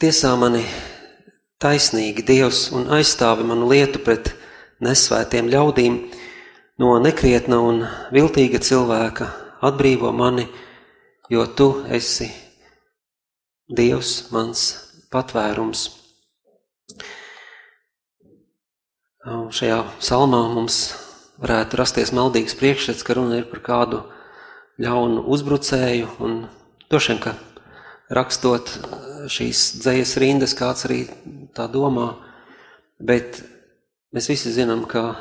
Tiesā mani taisnīgi Dievs un aizstāvi manu lietu pret nesvētiem ļaudīm no nekrietna un viltīga cilvēka, atbrīvo mani, jo tu esi Dievs mans patvērums. Šajā salmā mums varētu rasties maldīgs priekšstats, ka runa ir par kādu ļaunu uzbrucēju, un došiem, ka rakstot šīs dzējas rindas, kāds arī tā domā, bet mēs visi zinām, ka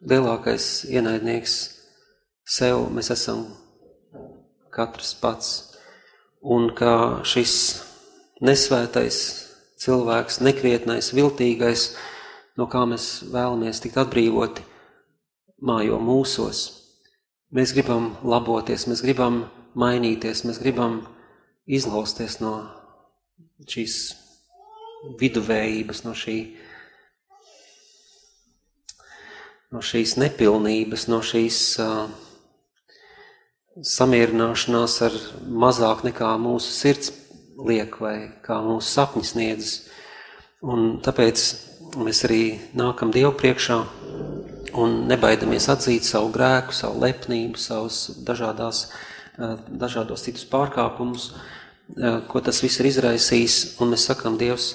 lielākais ienaidnieks sev mēs esam katrs pats, un ka šis nesvētais cilvēks, nekrietnais, viltīgais, no kā mēs vēlamies tikt atbrīvoti, mājo mūsos. Mēs gribam laboties, mēs gribam mainīties, mēs gribam izlausties no šīs viduvējības, no, šī, no šīs nepilnības, no šīs uh, samierināšanās ar mazāk nekā mūsu sirds liek vai kā mūsu sapņi sniedzas. Un tāpēc mēs arī nākam Dievu priekšā un nebaidamies atzīt savu grēku, savu lepnību, savus dažādās, dažādos citus pārkāpumus, ko tas viss ir izraisījis, un mēs sakām, Dievs,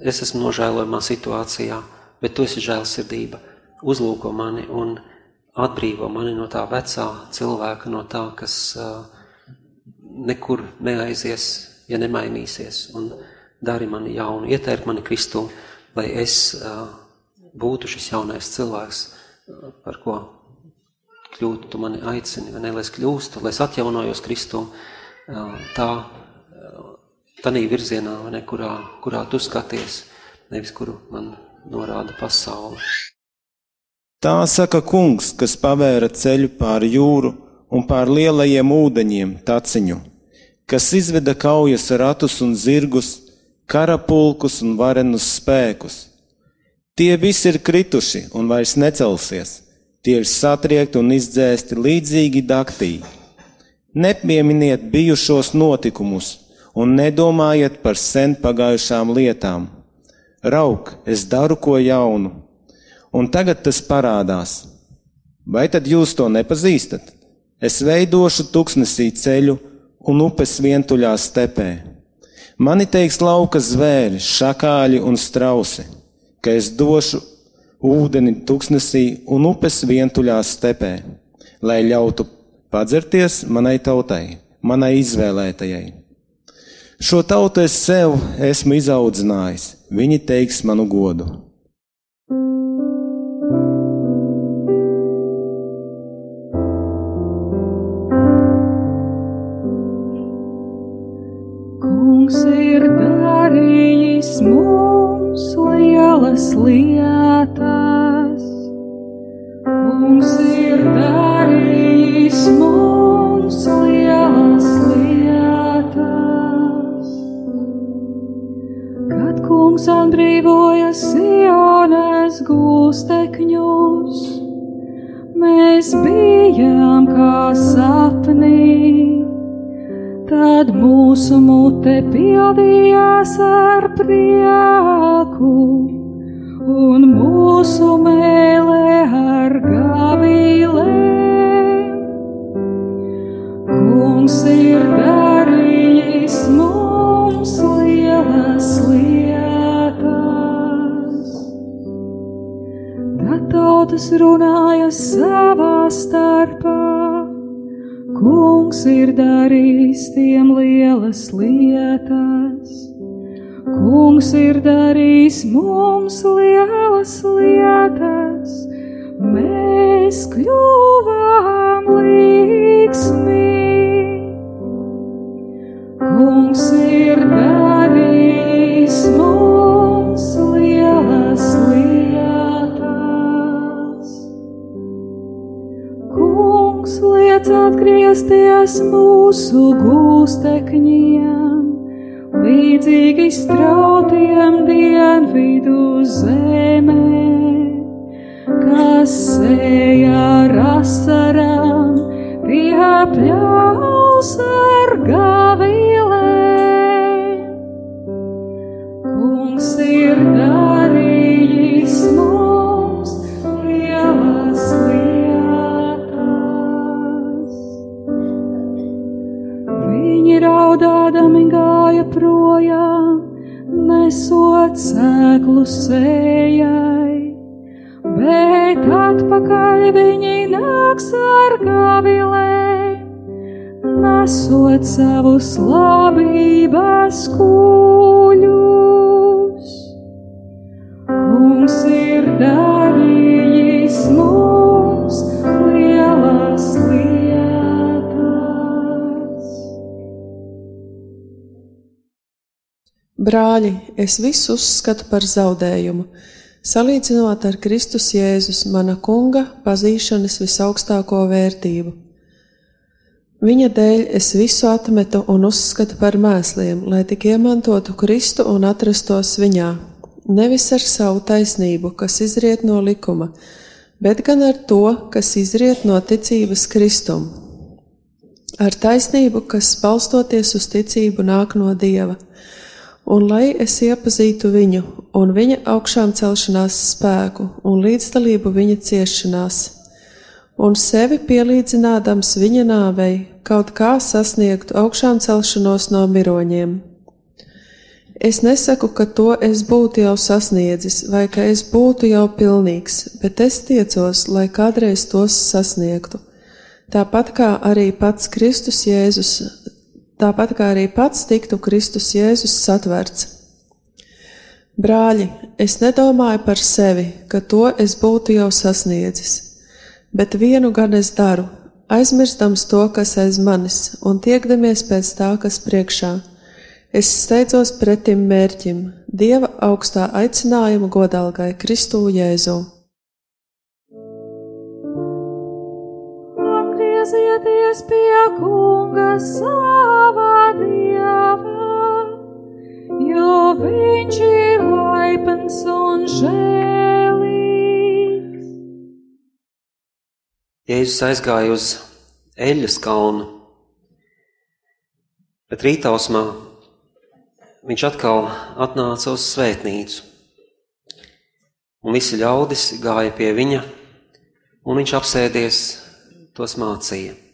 es esmu nožēlojumā situācijā, bet tu esi žēlsirdība, uzlūko mani un atbrīvo mani no tā vecā cilvēka, no tā, kas nekur neaizies, ja nemainīsies, un dari mani jaunu, ietērp mani Kristu, lai es būtu šis jaunais cilvēks, par ko kļūtu, tu mani aicini, vai ne, lai es kļūstu, lai es atjaunojos Kristu, tā, tādā virzienā, ne, kurā, kurā tu skaties, nevis kuru man norāda pasaule. Tā saka kungs, kas pavēra ceļu pāri jūru un pār lielajiem ūdeņiem taciņu, kas izveda kaujas ratus un zirgus, karapulkus un varenus spēkus. Tie visi ir krituši un vairs necelsies, tie ir satriekti un izdzēsti līdzīgi daktī Nepieminiet bijušos notikumus un nedomājiet par sen pagājušām lietām. Rauk, es daru ko jaunu, un tagad tas parādās. Vai tad jūs to nepazīstat? Es veidošu tuksnesī ceļu un upes vientuļā stepē. Mani teiks lauka zvēri, šakāļi un strausi, ka es došu ūdeni tuksnesī un upes vientuļā stepē, lai ļautu padzerties manai tautai, manai izvēlētajai. Šo tautu es sev esmu izaudzinājis, viņi teiks manu godu. mēs bijām kā sapnī, tad mūsu mute pildījās ar prieku, un mūsu mēlē ar gavīlēm. Kungs ir dēļ. Tautas runāja savā starpā. Kungs ir darījis tiem lielas lietas. Kungs ir darījis mums lielas lietas. Mēs kļuvām līgsmi. Kungs ir darījis liec atgriezties mūsu gūstekņiem, līdzīgi strautiem dienvidu zemē, kas sēja rasarām pie pļaus ar gavilēm. Sēklu sējai, bet atpakaļ viņi nāks ar gavilēm, nesot savus labības kuļus. Brāļi, es visu uzskatu par zaudējumu, salīdzinot ar Kristus Jēzus, mana kunga pazīšanas visaugstāko vērtību. Viņa dēļ es visu atmetu un uzskatu par mēsliem, lai tik iemantotu Kristu un atrastos viņā, nevis ar savu taisnību, kas izriet no likuma, bet gan ar to, kas izriet no ticības Kristum. Ar taisnību, kas balstoties uz ticību nāk no Dieva, un lai es iepazītu viņu un viņa augšām celšanās spēku un līdzdalību viņa ciešanās, un sevi pielīdzinādams viņa nāvei, kaut kā sasniegtu augšām celšanos no miroņiem. Es nesaku, ka to es būtu jau sasniedzis, vai ka es būtu jau pilnīgs, bet es tiecos, lai kādreiz tos sasniegtu. Tāpat kā arī pats Kristus Jēzus, tāpat kā arī pats tiktu Kristus Jēzus satverts. Brāļi, es nedomāju par sevi, ka to es būtu jau sasniedzis, bet vienu gan es daru, aizmirstams to, kas aiz manis, un tiekdamies pēc tā, kas priekšā. Es steidzos pretim mērķim, Dieva augstā aicinājuma godalgai Kristū Jēzu. Atgriezieties pie kunga savā dievā, jo viņš ir laipns un žēlīgs. Jēzus aizgāja uz Eļas kalnu, bet rītausmā viņš atkal atnāca uz svētnīcu. Un visi ļaudis gāja pie viņa, un viņš apsēdies, tos mācīja.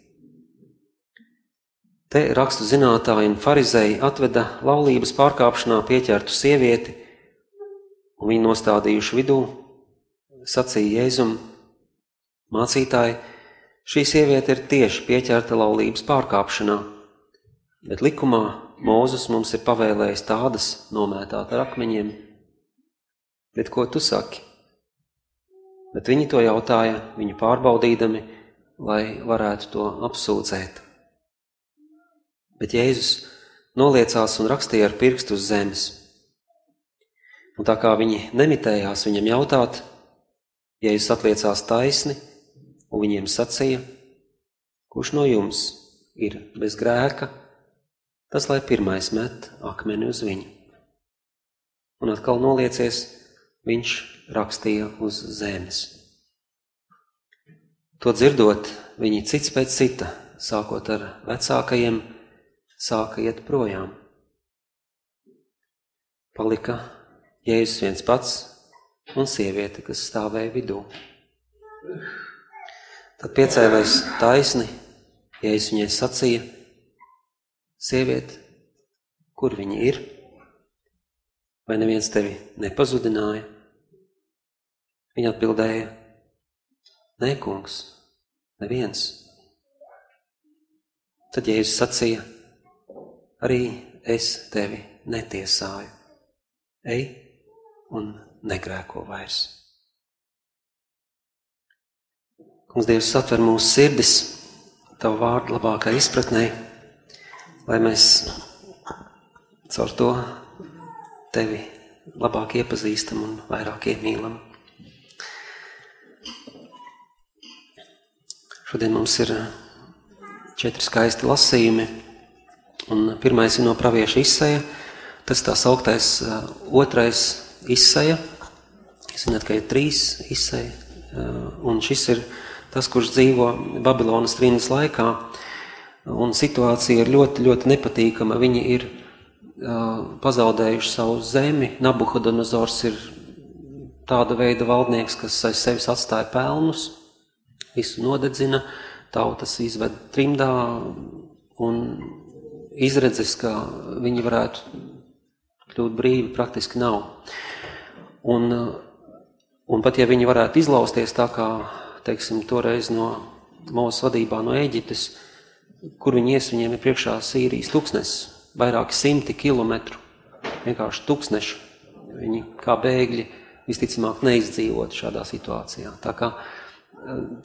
Te rakstu zinātāji un farizēji atveda laulības pārkāpšanā pieķertu sievieti, un viņu nostādījuši vidū, sacīja Jēzum, mācītāji, šī sieviete ir tieši pieķerta laulības pārkāpšanā, bet likumā Mūzes mums ir pavēlējis tādas nomētāt ar akmeņiem. Bet ko tu saki? Bet viņi to jautāja, viņu pārbaudīdami, lai varētu to apsūdzēt. Bet Jēzus noliecās un rakstīja ar pirkstu uz zemes. Un tā kā viņi nemitējās viņam jautāt, Jēzus atliecās taisni un viņiem sacīja, kurš no jums ir bez grēka, tas lai pirmais met akmeni uz viņu. Un atkal noliecies, viņš rakstīja uz zemes. To dzirdot, viņi cits pēc cita, sākot ar vecākajiem, sāka iet projām. Palika Jēzus viens pats un sieviete, kas stāvēja vidū. Tad piecēlēs taisni, Jēzus viņai sacīja, Sieviete, kur viņi ir? Vai neviens tevi nepazudināja? Viņa atbildēja, nē, kungs, neviens. Tad Jēzus sacīja, arī es tevi netiesāju. Ej un negrēko vairs. Kungs, Dievs, atver mūsu sirdis Tavu vārdu labākai izpratnē, lai mēs caur to Tevi labāk iepazīstam un vairāk iemīlam. Šodien mums ir četri skaisti lasījumi, un pirmais ir no pravieša izsaja, tas tā sauktais otrais izsaja. Jūs zināt, ka ir trīs izsaja, un šis ir tas, kurš dzīvo Babilonas trīnas laikā, un situācija ir ļoti, ļoti nepatīkama. Viņi ir pazaudējuši savu zemi. Nabuhodonozors ir tāda veida valdnieks, kas aiz sevis atstāja pelnus, visu nodedzina, tautas izved trimdā un izredzes, ka viņi varētu kļūt brīvi, praktiski nav. Un, un pat ja viņi varētu izlausties tā kā teiksim, toreiz no mūsu vadībā no Eģiptes, kur viņi ies, viņiem ir priekšā Sīrijas tuksnes, vairāki simti kilometru, vienkārši tūkstneši. Viņi kā bēgļi visticamāk neizdzīvot šādā situācijā. Tā kā eh,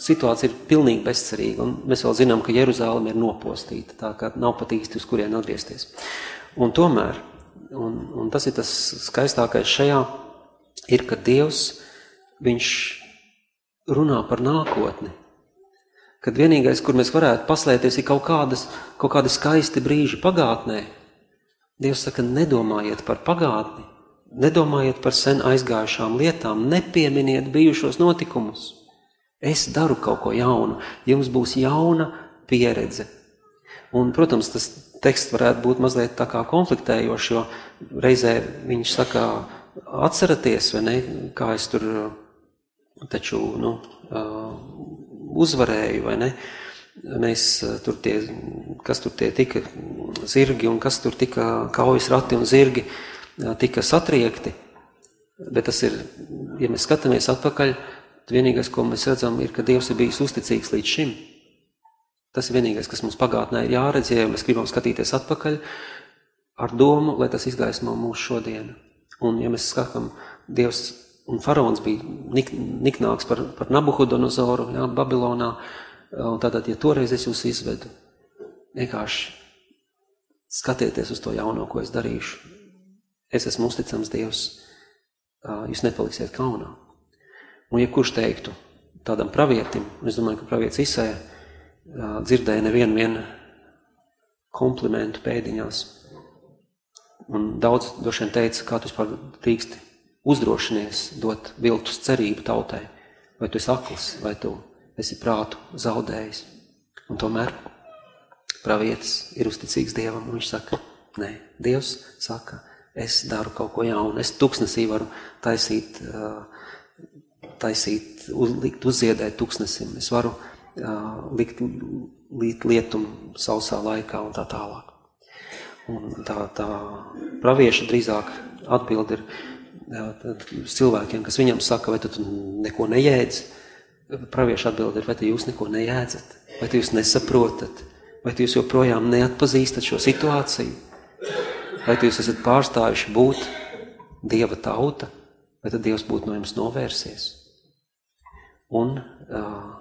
situācija ir pilnīgi bezcerīga, mēs vēl zinām, ka Jeruzāleme ir nopostīta, tā kā nav pat īsti uz kurien atgriezties. Un tomēr, un, un tas ir tas skaistākais šajā, ir, ka Dievs, viņš runā par nākotni. Kad vienīgais, kur mēs varētu paslēpties, ir kaut, kādas, kaut kādi skaisti brīži pagātnē. Dievs saka, nedomājiet par pagātni, nedomājiet par sen aizgājušām lietām, nepieminiet bijušos notikumus. Es daru kaut ko jaunu, jums būs jauna pieredze. Un, protams, tas teksts varētu būt mazliet tā kā konfliktējošs, jo reizē viņš saka, atceraties, vai ne, kā es tur taču nu, uzvarēju, vai ne? Mēs tur tie, kas tur tie tika zirgi un kas tur tika kaujas rati un zirgi, tika satriekti. Bet tas ir, ja mēs skatāmies atpakaļ, tad vienīgais, ko mēs redzam, ir, ka Dievs ir bijis uzticīgs līdz šim. Tas ir vienīgais, kas mums pagātnē ir jāredz, ja mēs gribam skatīties atpakaļ ar domu, lai tas izgaismo mūsu šodienu. Un ja mēs skatām, Dievs Un faraons bija nik, niknāks par, par Nabuhodonozoru, jā, Babilonā. Tātad, ja toreiz es jūs izvedu, vienkārši skatieties uz to jauno, ko es darīšu. Es esmu uzticams Dievs, jūs nepaliksiet kaunā. Un ja kurš teiktu tādam pravietim, un es domāju, ka pravietis Isē dzirdēja nevienu vienu komplimentu pēdiņās. Un daudz droši vien teica, kā tu vispār drīksti uzdrošinies dot viltus cerību tautai, vai tu esi akls, vai tu esi prātu zaudējis. Un tomēr pravietis ir uzticīgs Dievam, un viņš saka, nē, Dievs saka, es daru kaut ko jaunu, es tuksnesī varu taisīt, taisīt uz, likt uzziedēt tuksnesim, es varu likt, likt lietumu sausā laikā un tā tālāk. Un tā, tā pravieša drīzāk atbild ir, cilvēkiem, kas viņam saka, vai tu neko neēdzi, pravieši atbild ir, vai jūs neko neēdzat, vai jūs nesaprotat, vai jūs joprojām neatpazīstat šo situāciju, vai jūs esat pārstājuši būt Dieva tauta, vai tad Dievs būtu no jums novērsies. Un uh,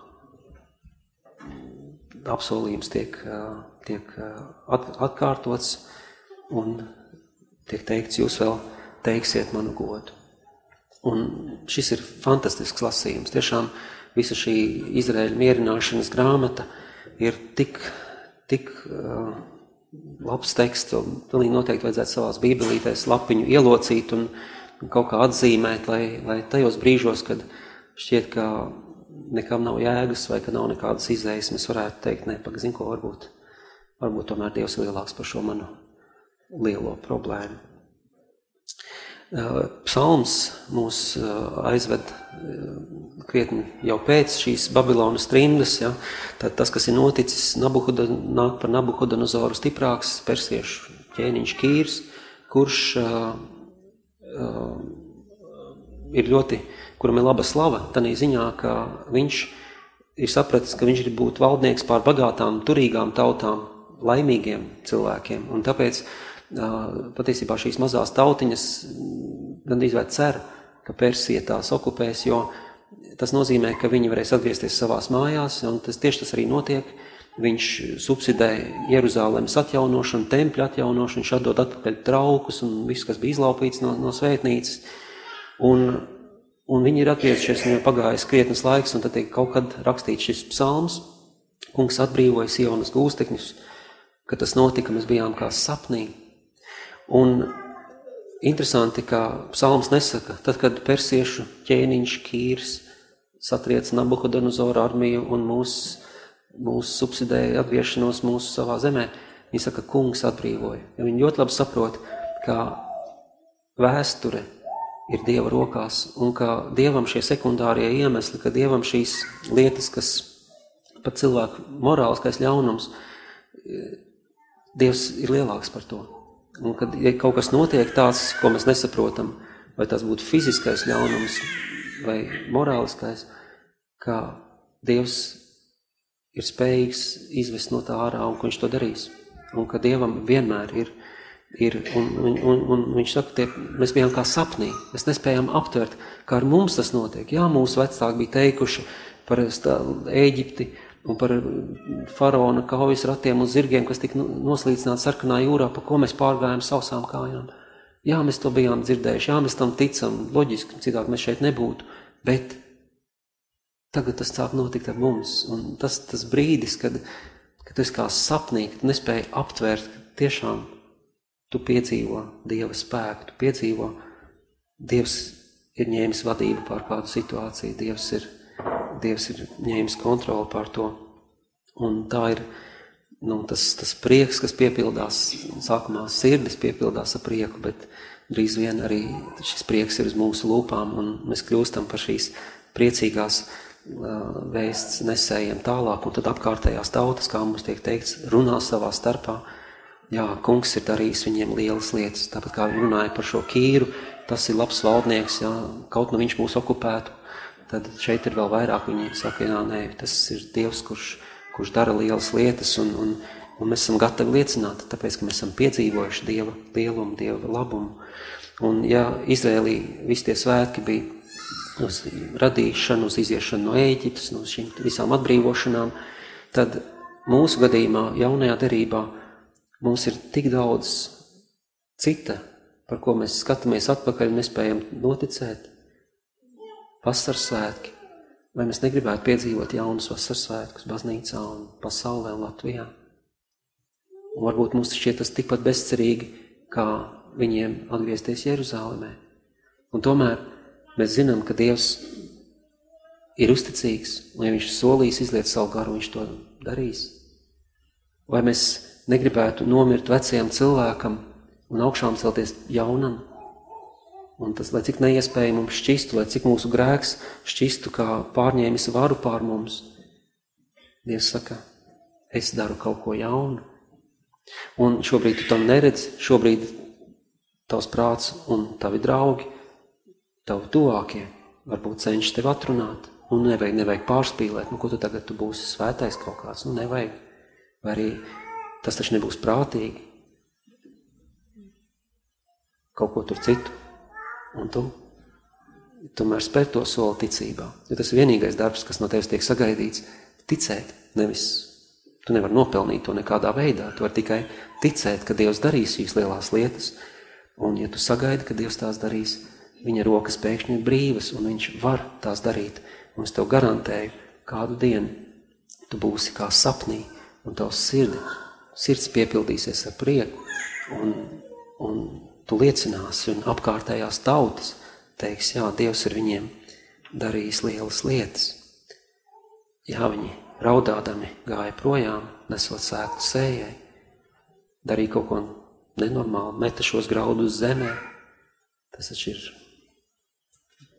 apsolījums tiek, uh, tiek at, atkārtots un tiek teikts, jūs vēl teiksiet manu godu. Un šis ir fantastisks lasījums. Tiešām visa šī Izraēļa mierināšanas grāmata ir tik, tik uh, labs teksts, un pilnīgi noteikti vajadzētu savās bībelītēs lapiņu ielocīt un, kaut kā atzīmēt, lai, lai tajos brīžos, kad šķiet, ka nekam nav jēgas vai ka nav nekādas izējas, mēs varētu teikt, ne, pagazin, ko varbūt, varbūt tomēr Dievs ir lielāks par šo manu lielo problēmu. Psalms mūs aizved krietni jau pēc šīs Babilonas trimdas. Ja? Tad tas, kas ir noticis, Nabuhuda, nāk par Nabuhodonozoru stiprāks persiešu ķēniņš Kīrs, kurš uh, uh, ir ļoti kuram ir laba slava, tādā ziņā, ka viņš ir sapratis, ka viņš grib būt valdnieks pār bagātām, turīgām tautām, laimīgiem cilvēkiem. Un tāpēc patiesībā šīs mazās tautiņas gandrīz vai cer, ka Persija tās okupēs, jo tas nozīmē, ka viņi varēs atgriezties savās mājās, un tas tieši tas arī notiek. Viņš subsidē Jeruzālēmas atjaunošanu, tempļa atjaunošanu, viņš atdod atpakaļ traukus un viss, kas bija izlaupīts no, no svētnīcas. Un, un viņi ir atgriezušies, un jau pagājis krietnes laiks, un tad tiek kaut kad rakstīts šis psalms. Kungs atbrīvoja Sionas gūstekņus, kad tas notika, mēs bijām kā sapnī. Un interesanti, ka psalms nesaka, tad, kad persiešu ķēniņš Kīrs satriec Nabukodonozora armiju un mūsu mūs subsidēja atgriešanos mūsu savā zemē. Viņi saka, kungs atbrīvoja. Ja viņi ļoti labi saprot, ka vēsture ir Dieva rokās un ka Dievam šie sekundārie iemesli, ka Dievam šīs lietas, kas pat cilvēku morāliskais ļaunums, Dievs ir lielāks par to. Un kad ja kaut kas notiek tāds, ko mēs nesaprotam, vai tas būtu fiziskais ļaunums vai morāliskais, ka Dievs ir spējīgs izvest no tā ārā un ka viņš to darīs. Un ka Dievam vienmēr ir, ir un, un, un, un viņš saka, tie, mēs bijām kā sapnī, mēs nespējām aptvert, kā ar mums tas notiek. Jā, mūsu vecāki bija teikuši par Ēģipti un par faraona kaujas ratiem un zirgiem, kas tika noslīcināti sarkanā jūrā, pa ko mēs pārgājām sausām kājām. Jā, mēs to bijām dzirdējuši, jā, mēs tam ticam, loģiski, citādi mēs šeit nebūtu, bet Tagad tas sāk notikt ar mums. Un tas, tas brīdis, kad, kad tu esi kā sapnī, kad nespēji aptvērt, ka tiešām tu piedzīvo Dieva spēku, tu piedzīvo, Dievs ir ņēmis vadību pār kādu situāciju, Dievs ir, Dievs ir ņēmis kontroli pār to. Un tā ir nu, tas, tas prieks, kas piepildās, sākumā sirdis piepildās ar prieku, bet drīz vien arī šis prieks ir uz mūsu lūpām, un mēs kļūstam par šīs priecīgās vēsts nesējiem tālāk, un tad apkārtējās tautas, kā mums tiek teikts, runā savā starpā. Jā, kungs ir darījis viņiem lielas lietas, tāpat kā viņi runāja par šo kīru, tas ir labs valdnieks, jā, kaut nu viņš mūs okupētu, tad šeit ir vēl vairāk, viņi saka, jā, nē, tas ir Dievs, kurš, kurš dara lielas lietas, un, un, un mēs esam gatavi liecināt, tāpēc, ka mēs esam piedzīvojuši Dieva lielumu, Dieva labumu. Un, ja Izrēlī visi tie svētki bija uz radīšanu, uz iziešanu no Ēģiptes, no šīm visām atbrīvošanām, tad mūsu gadījumā, jaunajā derībā, mums ir tik daudz cita, par ko mēs skatāmies atpakaļ un nespējam noticēt. Vasaras svētki. Vai mēs negribētu piedzīvot jaunus vasaras svētkus baznīcā un pasaulē un Latvijā? Un varbūt mums šķiet tas tikpat bezcerīgi, kā viņiem atgriezties Jeruzālēmē. Un tomēr Mēs zinām, ka Dievs ir uzticīgs, un ja Viņš solīs izliet savu garu, Viņš to darīs. Vai mēs negribētu nomirt vecajam cilvēkam un augšām celties jaunam? Un tas, lai cik neiespēja mums šķistu, lai cik mūsu grēks šķistu kā pārņēmis varu pār mums, Dievs saka, es daru kaut ko jaunu. Un šobrīd tu tam neredzi, šobrīd tavs prāts un tavi draugi tavi tuvākie varbūt cenšas tevi atrunāt. Nu, nevajag, nevajag pārspīlēt, nu, ko tu tagad tu būsi svētais kaut kāds. Nu, nevajag. Vai arī tas taču nebūs prātīgi. Kaut ko tur citu. Un tu tomēr spēr to soli ticībā. Jo tas vienīgais darbs, kas no tevis tiek sagaidīts. Ticēt, nevis tu nevari nopelnīt to nekādā veidā. Tu vari tikai ticēt, ka Dievs darīs šīs lielās lietas. Un ja tu sagaidi, ka Dievs tās darīs, viņa rokas pēkšņi ir brīvas, un viņš var tās darīt. Un es tev garantēju, kādu dienu tu būsi kā sapnī, un tavs sirdi, sirds piepildīsies ar prieku, un, un tu liecināsi, un apkārtējās tautas teiks, jā, Dievs ir viņiem darījis lielas lietas. Jā, viņi raudādami gāja projām, nesot sēklu sējai, darīja kaut ko nenormālu, meta šos graudus zemē. Tas taču ir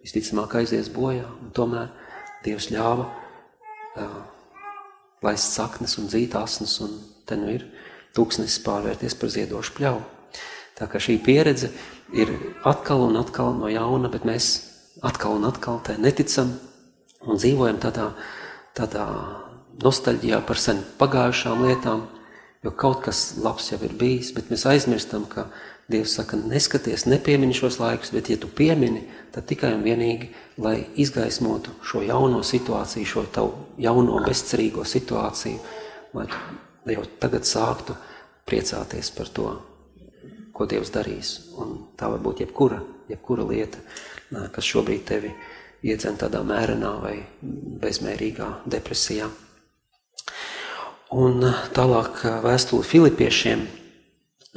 visticamāk aizies bojā, un tomēr Dievs ļāva uh, laist saknes un dzīt asnes, un te nu ir tūkstnesis pārvērties par ziedošu pļauju. Tā kā šī pieredze ir atkal un atkal no jauna, bet mēs atkal un atkal tai neticam un dzīvojam tādā, tādā nostalģijā par sen pagājušām lietām, jo kaut kas labs jau ir bijis, bet mēs aizmirstam, ka Dievs saka, neskaties, nepiemini šos laikus, bet ja tu piemini, tad tikai un vienīgi, lai izgaismotu šo jauno situāciju, šo tavu jauno bezcerīgo situāciju, lai tu jau tagad sāktu priecāties par to, ko Dievs darīs. Un tā var būt jebkura, jebkura lieta, kas šobrīd tevi iedzen tādā mērenā vai bezmērīgā depresijā. Un tālāk vēstuli Filipiešiem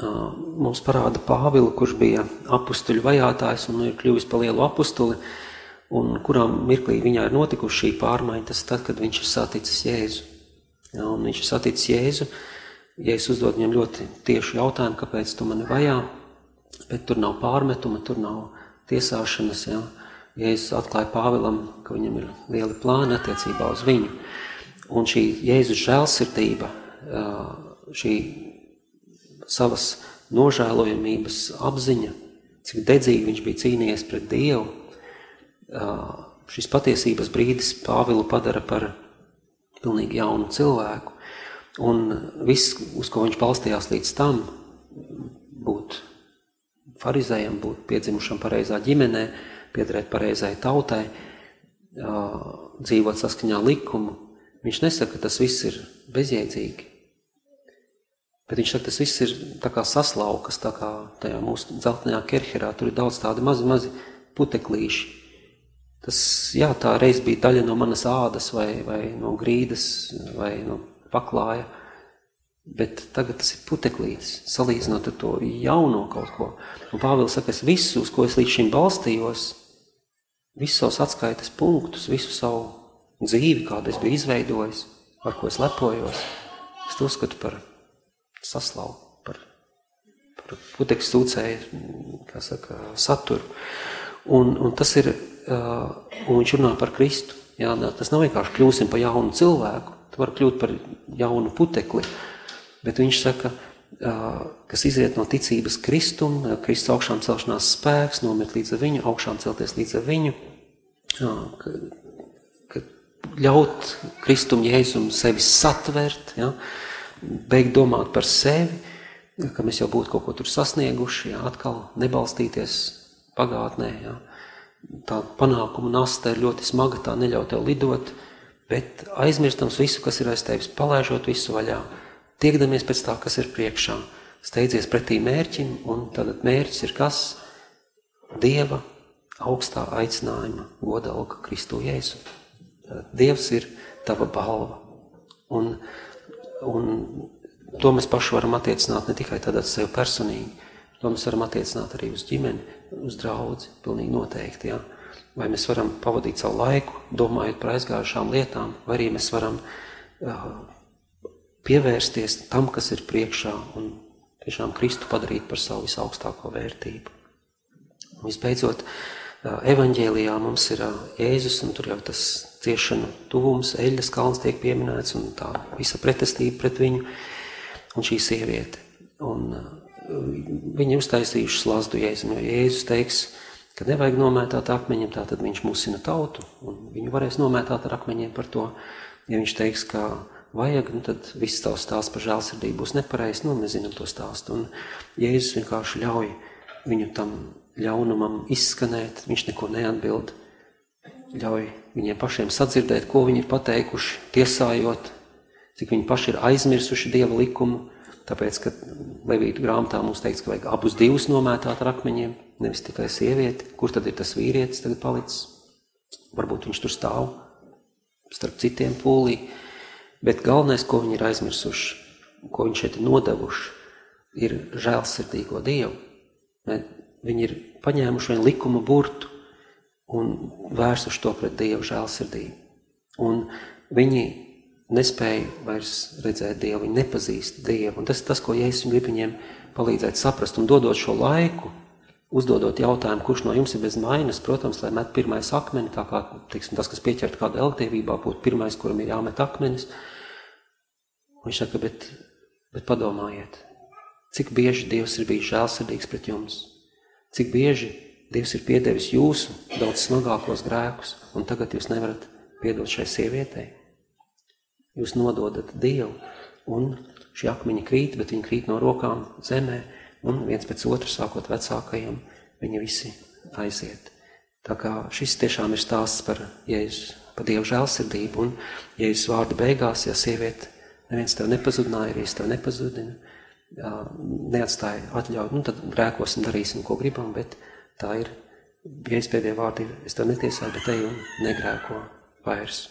mums parāda Pāvilu, kurš bija apustuļu vajātājs un ir kļuvis pa lielu apustuli, un kurām mirklī viņā ir notikuši šī pārmaiņa, tas tad, kad viņš ir saticis Jēzu. Ja, un viņš saticis Jēzu, Jēzus uzdod viņam ļoti tiešu jautājumu, kāpēc tu mani vajā, bet tur nav pārmetuma, tur nav tiesāšanas. Ja. Jēzus atklāja Pāvilam, ka viņam ir lieli plāni attiecībā uz viņu. Un šī Jēzus žēlsirdība, šī savas nožēlojamības apziņa, cik dedzīgi viņš bija cīnījies pret Dievu, šis patiesības brīdis Pāvilu padara par pilnīgi jaunu cilvēku. Un viss, uz ko viņš balstījās līdz tam, būt farizējam, būt piedzimušam pareizā ģimenē, piederēt pareizai tautai, dzīvot saskaņā likumu, viņš nesaka, ka tas viss ir bezjēdzīgi. Bet viņš saka, tas viss ir tā kā saslaukas, tā kā tajā mūsu dzeltenajā kerherā, tur ir daudz tādi mazi, mazi puteklīši. Tas, jā, tā reiz bija daļa no manas ādas vai, vai no grīdas vai no paklāja, bet tagad tas ir puteklītis, salīdzinot ar to jauno kaut ko. Un Pāvils saka, es visu, uz ko es līdz šim balstījos, visus savus atskaites punktus, visu savu dzīvi, kādu es biju izveidojis, ar ko es lepojos, es to uzskatu par saslau par, par putekļu sūcēju, kā saka, saturu. Un, un tas ir, un viņš runā par Kristu. Jā, tas nav vienkārši kļūsim par jaunu cilvēku, tu vari kļūt par jaunu putekli, bet viņš saka, uh, kas iziet no ticības Kristum, Kristus augšām celšanās spēks, nomirt līdz viņu, augšām celties līdz viņu, ka, ka ļaut Kristum Jēzum sevi satvert, ja, beigt domāt par sevi, ka mēs jau būtu kaut ko tur sasnieguši, jā, atkal nebalstīties pagātnē. Jā. Tā panākuma nasta ir ļoti smaga, tā neļauj tev lidot, bet aizmirstams visu, kas ir aiz tevis, palaižot visu vaļā, tiekdamies pēc tā, kas ir priekšā, steidzies pretī mērķim, un tad mērķis ir kas? Dieva augstā aicinājuma godalga Kristu Jēzu. Dievs ir tava balva. Un Un to mēs paši varam attiecināt ne tikai tādā sev personīgi, to mēs varam attiecināt arī uz ģimeni, uz draudzi, pilnīgi noteikti, ja? Vai mēs varam pavadīt savu laiku, domājot par aizgājušām lietām, vai arī mēs varam uh, pievērsties tam, kas ir priekšā un tiešām Kristu padarīt par savu visaugstāko vērtību. Un visbeidzot, uh, evaņģēlijā mums ir uh, Jēzus, un tur jau tas ciešanu tuvums, eļas kalns tiek pieminēts un tā visa pretestība pret viņu un šī sieviete. Un uh, viņi uztaisījuši slazdu Jēzum, jo Jēzus teiks, ka nevajag nomētāt akmeņiem, tā tad viņš musina tautu, un viņu varēs nomētāt ar akmeņiem par to. Ja viņš teiks, ka vajag, nu tad viss tavs stāsts par žēlsirdību būs nepareizs, nu mēs zinām to stāstu. Un Jēzus vienkārši ļauj viņu tam ļaunumam izskanēt, viņš neko neatbild, ļauj viņiem pašiem sadzirdēt, ko viņi ir pateikuši, tiesājot, cik viņi paši ir aizmirsuši Dieva likumu, tāpēc, ka Levītu grāmatā mums teikts, ka vajag abus divus nomētāt ar akmeņiem, nevis tikai sievieti, kur tad ir tas vīrietis tagad palicis, varbūt viņš tur stāv starp citiem pūlī, bet galvenais, ko viņi ir aizmirsuši, ko viņi šeit ir nodevuši, ir žēlsirdīgo Dievu. Viņi ir paņēmuši vien likuma burtu, un vērsuši to pret Dievu žēlsirdību. Un viņi nespēja vairs redzēt Dievu, viņi nepazīst Dievu. Un tas ir tas, ko Jēzus grib viņiem palīdzēt saprast un dodot šo laiku, uzdodot jautājumu, kurš no jums ir bez mainas, protams, lai met pirmais akmeni, tā kā tiksim, tas, kas pieķert kādu elektīvībā, būtu pirmais, kuram ir jāmet akmenis. Un viņš saka, bet, bet padomājiet, cik bieži Dievs ir bijis žēlsirdīgs pret jums, cik bieži Dievs ir piedevis jūsu daudz smagākos grēkus, un tagad jūs nevarat piedot šai sievietei. Jūs nododat Dievu, un šie akmeņi krīt, bet viņi krīt no rokām zemē, un viens pēc otra, sākot vecākajiem, viņi visi aiziet. Tā kā šis tiešām ir stāsts par Jēzus, par Dievu žēlsirdību, un Jēzus vārdu beigās, ja sieviete neviens tev nepazudināja, arī es tev nepazudinu, neatstāja atļauju, nu tad grēkosim, darīsim, ko gribam, bet Tā ir, es pēdējā vārdi ir, es tev netiesāju, bet ej un negrēko vairs.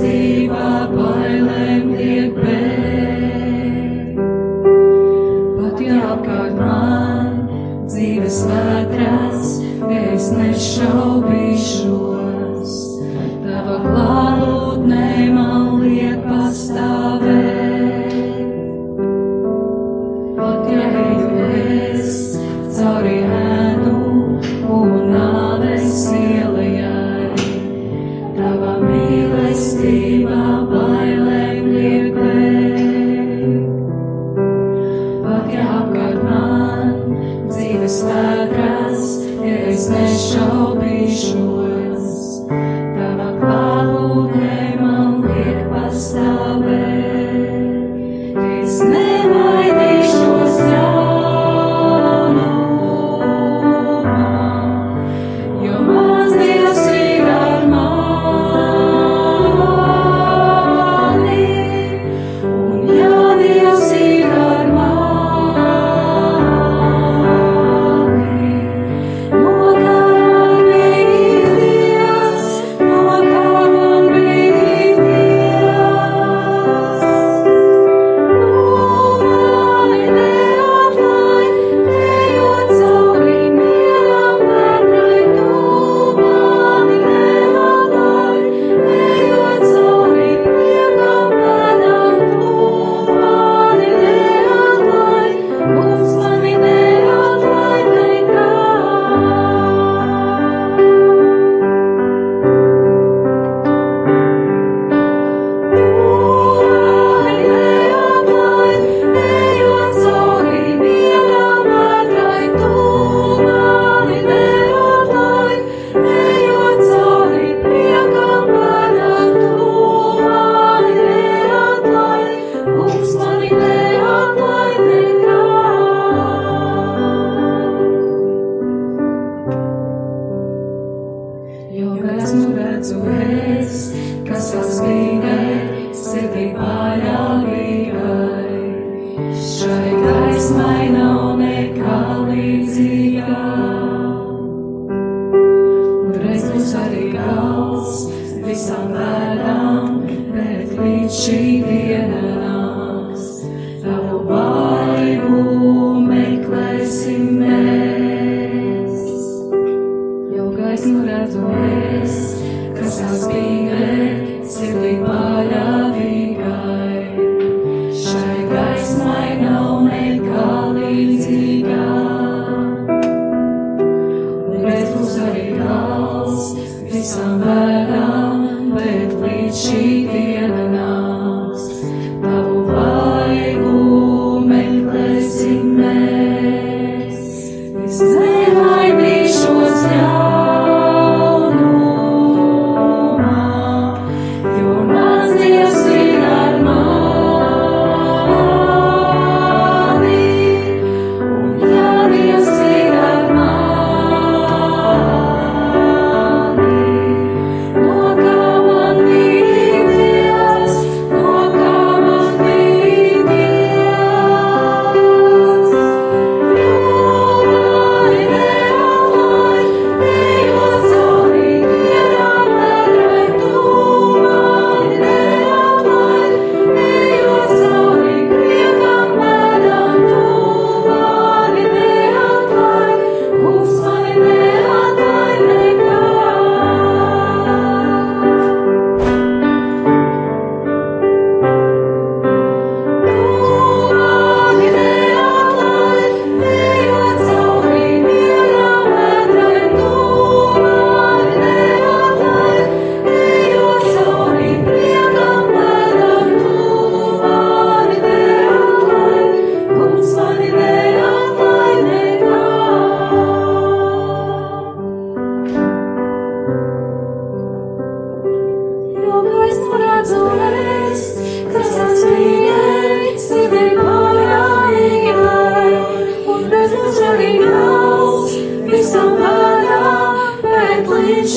mīlestība pārāk.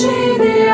Bet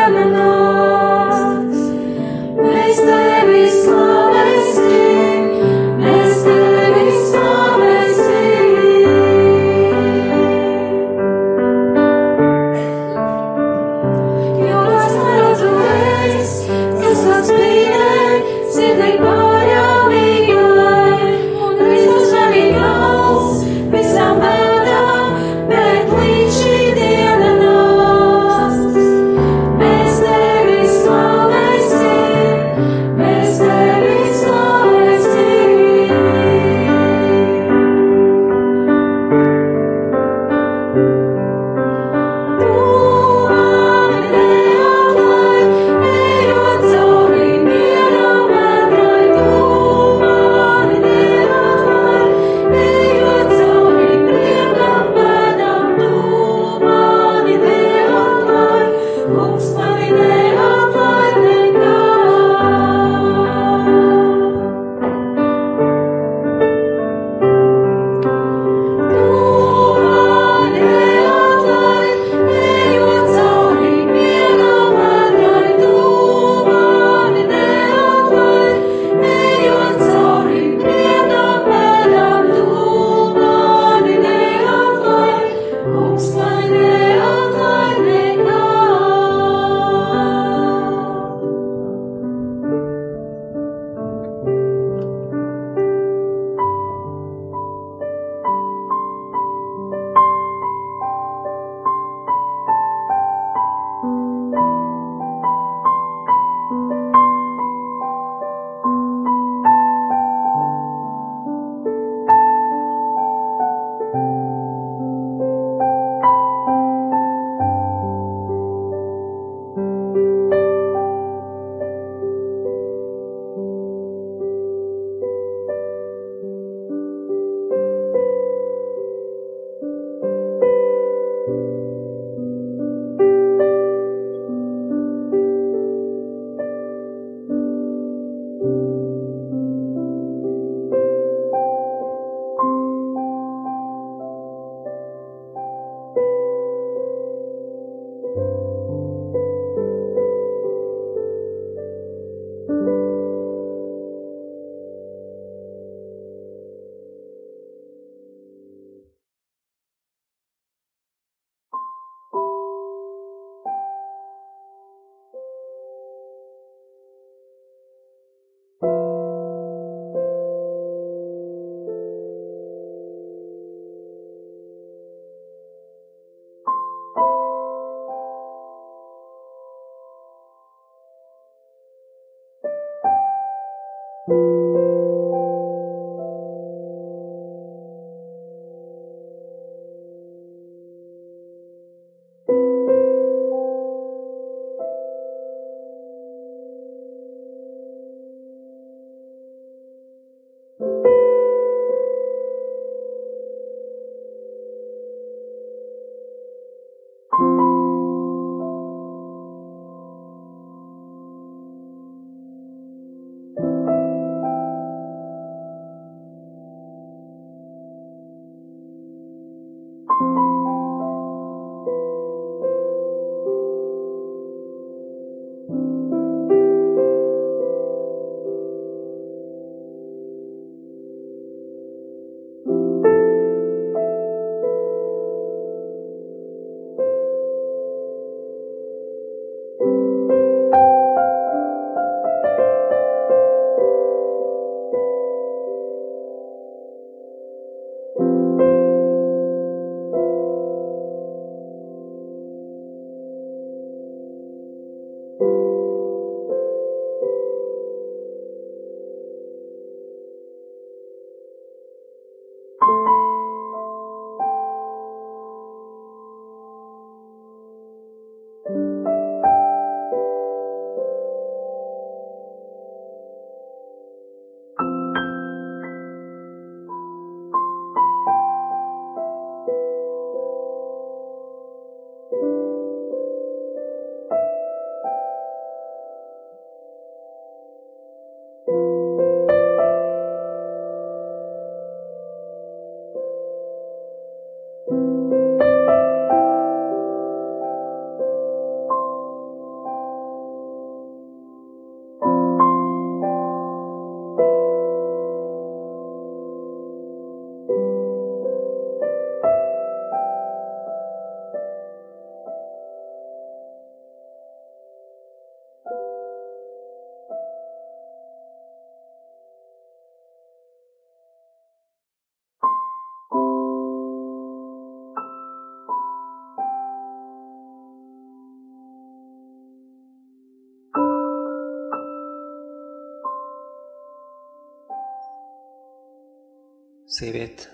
Sieviete,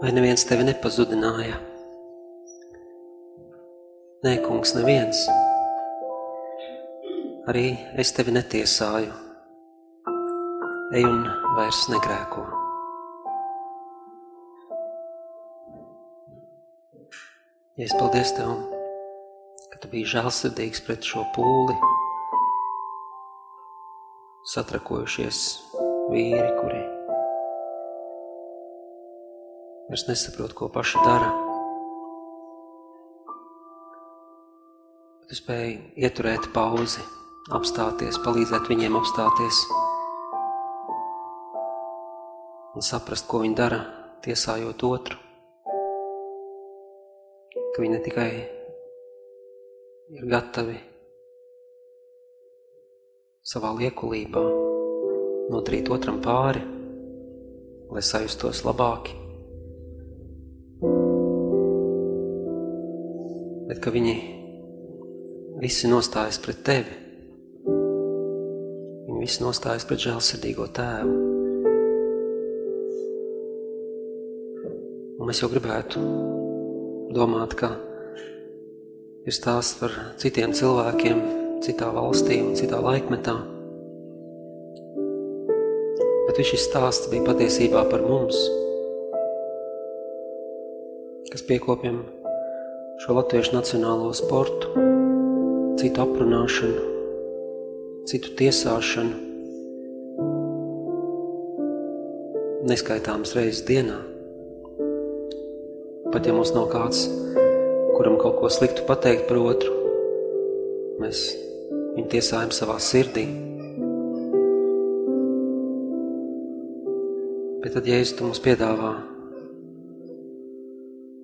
vai neviens tevi nepazudināja? Nē, kungs, neviens. Arī es tevi netiesāju. Ej un vairs negrēko. Ja es paldies tev, ka tu biji žēlsirdīgs pret šo pūli, satrakojušies vīri, kuri vairs nesaprot, ko paši dara. Bet tu spēji ieturēt pauzi, apstāties, palīdzēt viņiem apstāties un saprast, ko viņi dara, tiesājot otru. Ka viņi ne tikai ir gatavi savā liekulībā nodarīt otram pāri, lai sajustos labāki, bet ka viņi visi nostājas pret tevi. Viņi visi nostājas pret žēlsirdīgo tēvu. Un mēs jau gribētu domāt, ka ir stāsts par citiem cilvēkiem, citā valstī un citā laikmetā. Bet šis stāsts bija patiesībā par mums, kas piekopjam šo latviešu nacionālo sportu, citu aprunāšanu, citu tiesāšanu, neskaitāmas reizes dienā. Pat ja mums nav kāds, kuram kaut ko sliktu pateikt par otru, mēs viņu tiesājam savā sirdī. Bet tad, ja es tu mums piedāvā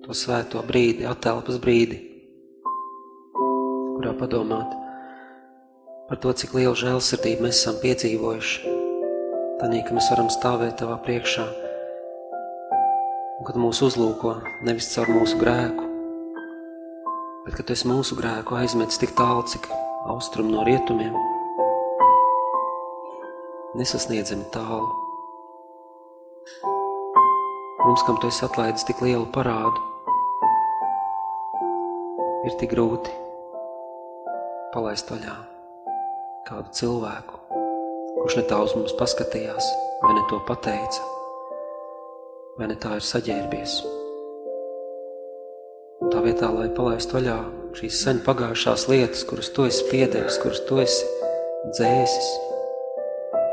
to svēto brīdi, atelpas brīdi, kurā padomāt par to, cik lielu žēlsirdību mēs esam piedzīvojuši. Tādī, ka mēs varam stāvēt tavā priekšā, un kad mūs uzlūko nevis caur mūsu grēku, bet kad tu esi mūsu grēku aizmetis tik tālu, cik austrum no rietumiem. nesasniedzami tālu. Mums, kam tu esi atlaidis tik lielu parādu, ir tik grūti palaist vaļā kādu cilvēku, kurš ne tā uz mums paskatījās, vai ne to pateica, vai ne tā ir saģērbies. Tā vietā, lai palaistu vaļā šīs sen pagājušās lietas, kuras tu esi piedevis, kuras tu esi dzēsis,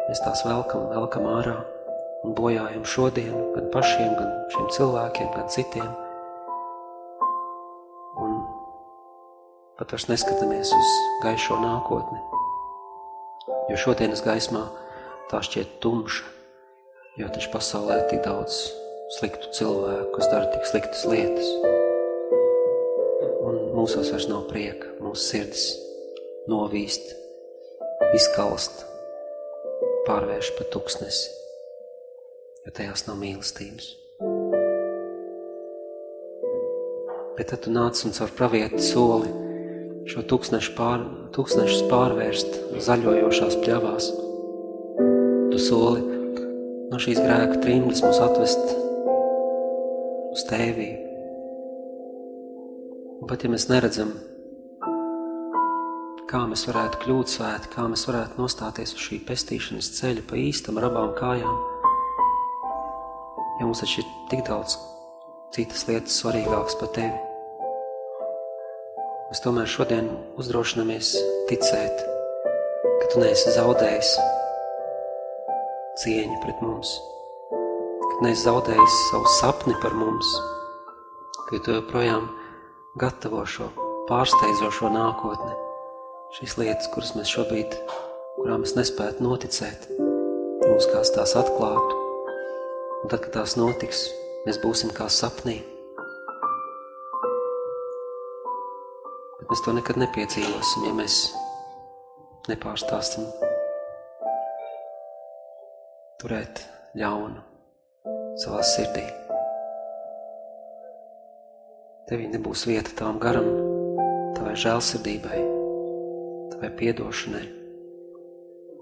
mēs tās velkam, velkam ārā un bojājam šodienu, gan pašiem, gan šiem cilvēkiem, gan citiem. Pat vairs neskatāmies uz gaišo nākotni, jo šodienas gaismā tā šķiet tumša, jo taču pasaulē ir tik daudz sliktu cilvēku, kas dara tik sliktas lietas. Un mūsos vairs nav prieka, mūsu sirdis novīst, izkalst, pārvērš pa tuksnesi jo tajās nav mīlestības. Bet tad tu nāc un caur pravieti soli šo tūkstnešu pār, tūkstnešus pārvērst zaļojošās pļavās. Tu soli no šīs grēka trimdas mūs atvest uz tēvī. Un pat ja mēs neredzam, kā mēs varētu kļūt svēti, kā mēs varētu nostāties uz šī pestīšanas ceļa pa īstam ar abām kājām, jo mums taču ir tik daudz citas lietas svarīgākas par tevi. Mēs tomēr šodien uzdrošināmies ticēt, ka tu neesi zaudējis cieņu pret mums, ka neesi zaudējis savu sapni par mums, ka tu joprojām gatavo šo pārsteidzošo nākotni, šīs lietas, kuras mēs šobrīd, kurām mēs nespētu noticēt, mūs kāds tās atklātu, Un tad, kad tās notiks, mēs būsim kā sapnī. Mēs to nekad nepiedzīvosim, ja mēs nepārstāstam turēt ļaunu savā sirdī. Tevī nebūs vieta tavam garam, tavai žēlsirdībai, tavai piedošanai.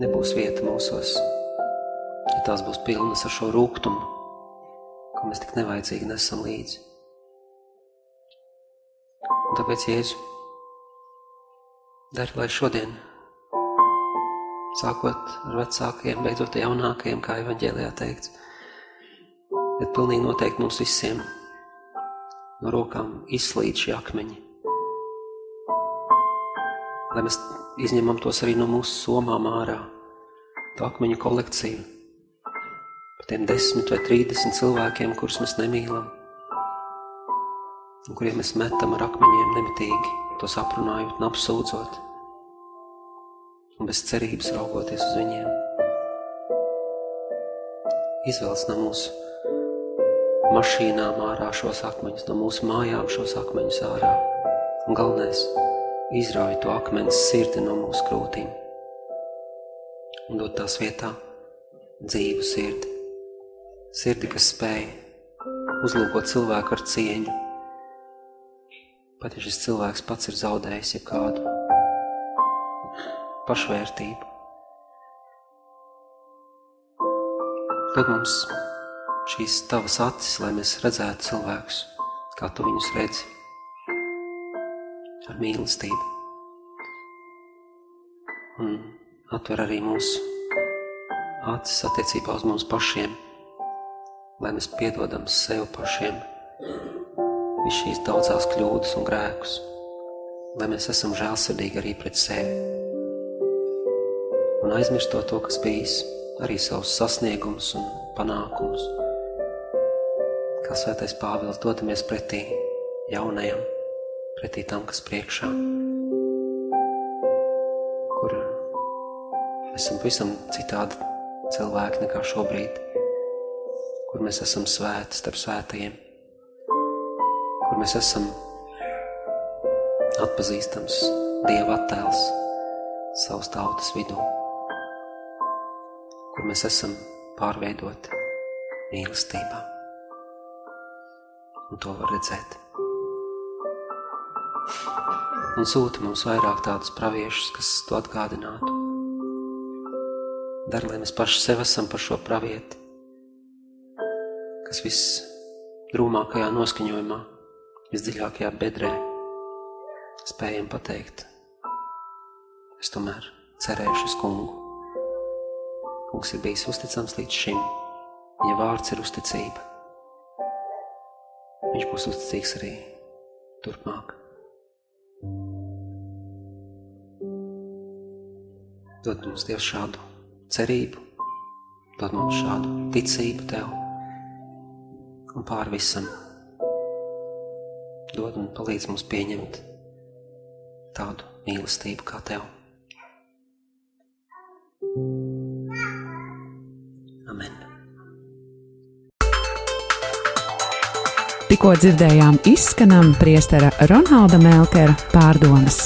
Nebūs vieta mūsos ja tās būs pilnas ar šo rūgtumu, ko mēs tik nevajadzīgi nesam līdzi. Un tāpēc, Jēzu, dari, lai šodien, sākot ar vecākajiem, beidzot ar jaunākajiem, kā evaņģēlijā teikts, bet pilnīgi noteikti mums visiem no rokām izslīd šie akmeņi. Lai mēs izņemam tos arī no mūsu somām ārā, to akmeņu kolekciju, par tiem desmit vai trīsdesmit cilvēkiem, kurus mēs nemīlam, un kuriem mēs metam ar akmeņiem nemitīgi, tos aprunājot un apsūdzot, un bez cerības raugoties uz viņiem. Izvelc no mūsu mašīnām ārā šos akmeņus, no mūsu mājām šos akmeņus ārā, un galvenais – izrauj to akmens sirdi no mūsu krūtīm un dod tās vietā dzīvu sirdi. Sirdi, kas spēj uzlūkot cilvēku ar cieņu, pat ja šis cilvēks pats ir zaudējis jau kādu pašvērtību. Dod mums šīs tavas acis, lai mēs redzētu cilvēkus, kā tu viņus redzi, ar mīlestību. Un atver arī mūsu acis attiecībā uz mums pašiem, lai mēs piedodam sev pašiem visu šīs daudzās kļūdas un grēkus, lai mēs esam žēlsirdīgi arī pret sevi. Un aizmirstot to, kas bijis, arī savus sasniegumus un panākumus. Kā svētais Pāvils dodamies pretī jaunajam, pretī tam, kas priekšā, kur esam pavisam citādi cilvēki nekā šobrīd kur mēs esam svēti starp svētajiem, kur mēs esam atpazīstams Dieva attēls savas tautas vidū, kur mēs esam pārveidoti mīlestībā. Un to var redzēt. Un sūta mums vairāk tādus praviešus, kas to atgādinātu. Dari, lai mēs paši sev esam par šo pravieti, kas viss drūmākajā noskaņojumā, visdziļākajā bedrē spējam pateikt. Es tomēr cerēšu uz kungu. Kungs ir bijis uzticams līdz šim. Viņa vārds ir uzticība. Viņš būs uzticīgs arī turpmāk. Dod mums Dievs šādu cerību, dod mums šādu ticību Tev un pār visam. Dod un palīdz mums pieņemt tādu mīlestību kā Tev. Amen. Tikko dzirdējām izskanam priestera Ronalda Melkera pārdomas.